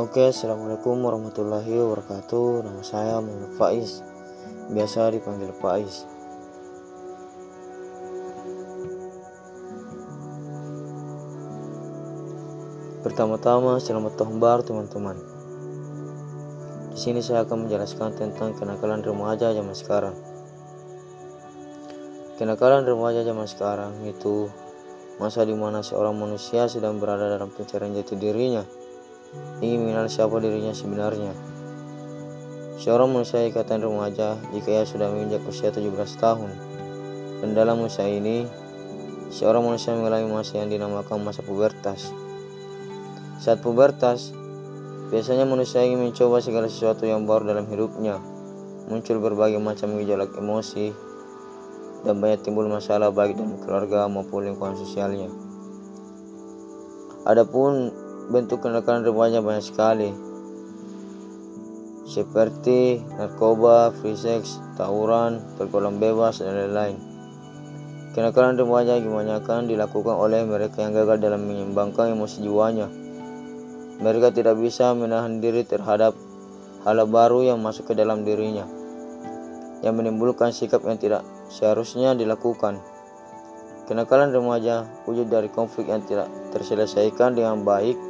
Oke, Assalamualaikum warahmatullahi wabarakatuh. Nama saya Muhammad Faiz. Biasa dipanggil Faiz. Pertama-tama, selamat tahun baru teman-teman. Di sini saya akan menjelaskan tentang kenakalan remaja zaman sekarang. Kenakalan remaja zaman sekarang itu masa di mana seorang manusia sedang berada dalam pencarian jati dirinya ingin mengenal siapa dirinya sebenarnya. Seorang manusia ikatan remaja jika ia sudah menginjak usia 17 tahun. Dan dalam usia ini, seorang manusia mengalami masa yang dinamakan masa pubertas. Saat pubertas, biasanya manusia ingin mencoba segala sesuatu yang baru dalam hidupnya. Muncul berbagai macam gejolak emosi, dan banyak timbul masalah baik dalam keluarga maupun lingkungan sosialnya. Adapun bentuk kenakalan remaja banyak sekali seperti narkoba, free sex, tawuran, pergaulan bebas, dan lain-lain. Kenakalan remaja kebanyakan dilakukan oleh mereka yang gagal dalam menyeimbangkan emosi jiwanya. Mereka tidak bisa menahan diri terhadap hal baru yang masuk ke dalam dirinya, yang menimbulkan sikap yang tidak seharusnya dilakukan. Kenakalan remaja wujud dari konflik yang tidak terselesaikan dengan baik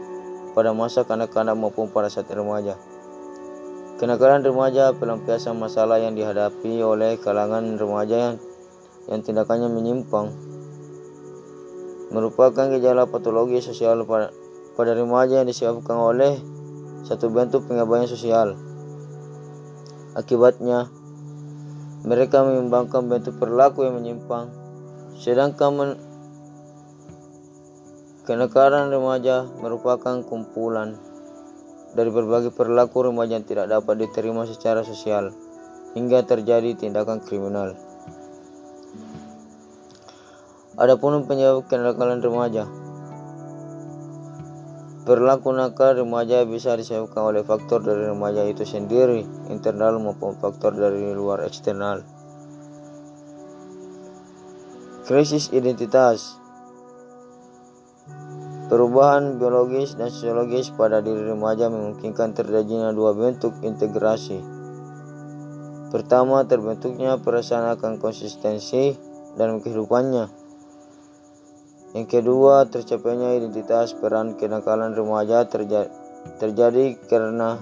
pada masa kanak-kanak maupun pada saat remaja. Kenakalan remaja pelampiasan masalah yang dihadapi oleh kalangan remaja yang, yang tindakannya menyimpang merupakan gejala patologi sosial pada, pada remaja yang disebabkan oleh satu bentuk pengabaian sosial. Akibatnya, mereka mengembangkan bentuk perilaku yang menyimpang, sedangkan Kenakalan remaja merupakan kumpulan dari berbagai perilaku remaja yang tidak dapat diterima secara sosial hingga terjadi tindakan kriminal. Adapun penyebab kenakalan remaja Perilaku nakal remaja bisa disebabkan oleh faktor dari remaja itu sendiri, internal maupun faktor dari luar eksternal. Krisis identitas Perubahan biologis dan sosiologis pada diri remaja memungkinkan terjadinya dua bentuk integrasi. Pertama, terbentuknya perasaan akan konsistensi dalam kehidupannya. Yang kedua, tercapainya identitas peran kenakalan remaja terja terjadi karena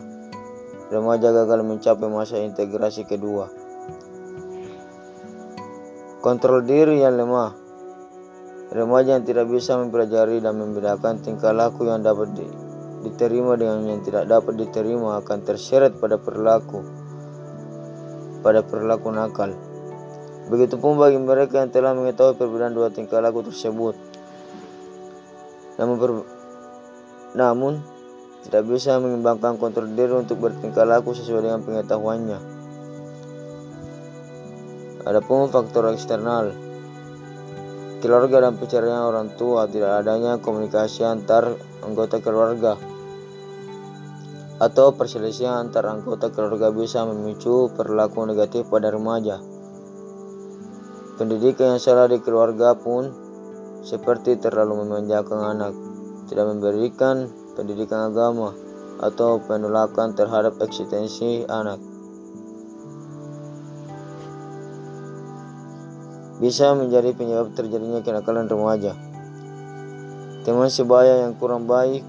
remaja gagal mencapai masa integrasi kedua. Kontrol diri yang lemah Remaja yang tidak bisa mempelajari dan membedakan tingkah laku yang dapat di, diterima dengan yang tidak dapat diterima akan terseret pada perilaku pada perilaku nakal. Begitupun bagi mereka yang telah mengetahui perbedaan dua tingkah laku tersebut. Namun, namun tidak bisa mengembangkan kontrol diri untuk bertingkah laku sesuai dengan pengetahuannya. Adapun faktor eksternal, keluarga dan pencarian orang tua, tidak adanya komunikasi antar anggota keluarga atau perselisihan antar anggota keluarga bisa memicu perilaku negatif pada remaja. Pendidikan yang salah di keluarga pun seperti terlalu memanjakan anak, tidak memberikan pendidikan agama atau penolakan terhadap eksistensi anak. Bisa menjadi penyebab terjadinya kenakalan remaja. Teman sebaya yang kurang baik,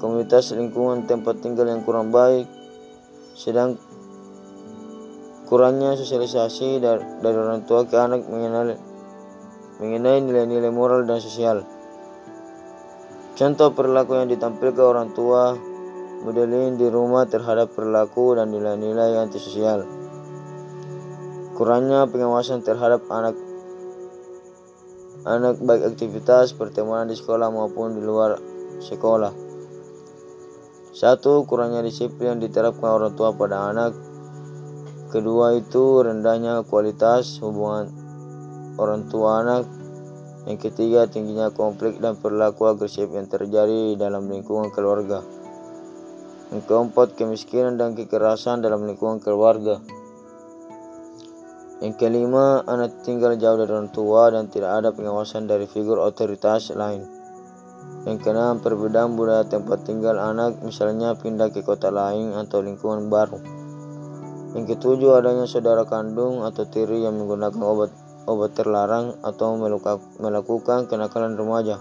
komunitas lingkungan tempat tinggal yang kurang baik, sedang kurangnya sosialisasi dari, orang tua ke anak mengenai mengenai nilai-nilai moral dan sosial. Contoh perilaku yang ditampilkan orang tua modelin di rumah terhadap perilaku dan nilai-nilai antisosial. Kurangnya pengawasan terhadap anak anak baik aktivitas pertemanan di sekolah maupun di luar sekolah. Satu, kurangnya disiplin yang diterapkan orang tua pada anak. Kedua itu rendahnya kualitas hubungan orang tua anak. Yang ketiga, tingginya konflik dan perilaku agresif yang terjadi dalam lingkungan keluarga. Yang keempat, kemiskinan dan kekerasan dalam lingkungan keluarga. Yang kelima, anak tinggal jauh dari orang tua dan tidak ada pengawasan dari figur otoritas lain. Yang keenam, perbedaan budaya tempat tinggal anak, misalnya pindah ke kota lain atau lingkungan baru. Yang ketujuh, adanya saudara kandung atau tiri yang menggunakan obat obat terlarang atau melakukan kenakalan remaja.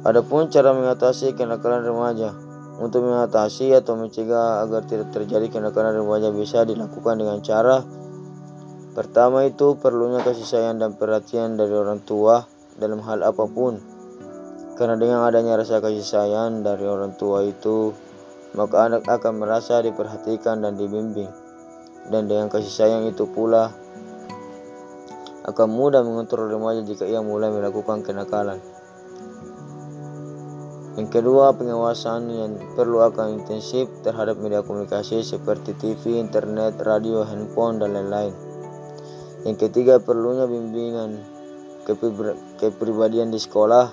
Adapun cara mengatasi kenakalan remaja. Untuk mengatasi atau mencegah agar tidak terjadi kenakalan remaja bisa dilakukan dengan cara Pertama itu perlunya kasih sayang dan perhatian dari orang tua dalam hal apa pun. Karena dengan adanya rasa kasih sayang dari orang tua itu, maka anak akan merasa diperhatikan dan dibimbing. Dan dengan kasih sayang itu pula akan mudah mengontrol remaja jika ia mulai melakukan kenakalan. Yang kedua, pengawasan yang perlu akan intensif terhadap media komunikasi seperti TV, internet, radio, handphone, dan lain-lain. Yang ketiga perlunya bimbingan kepribadian di sekolah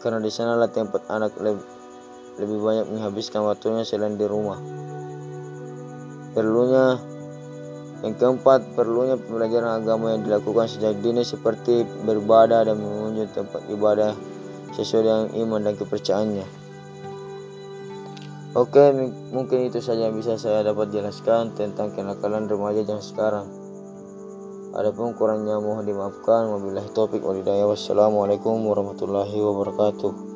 karena di sanalah tempat anak lebih banyak menghabiskan waktunya selain di rumah. Perlunya yang keempat, perlunya pembelajaran agama yang dilakukan sejak dini seperti beribadah dan mengunjungi tempat ibadah sesuai dengan iman dan kepercayaannya. Oke, mungkin itu saja yang bisa saya dapat jelaskan tentang kenakalan remaja yang sekarang. Adapun kurangnya mohon dimaafkan. Wabillahi taufik walhidayah. Wassalamualaikum warahmatullahi wabarakatuh.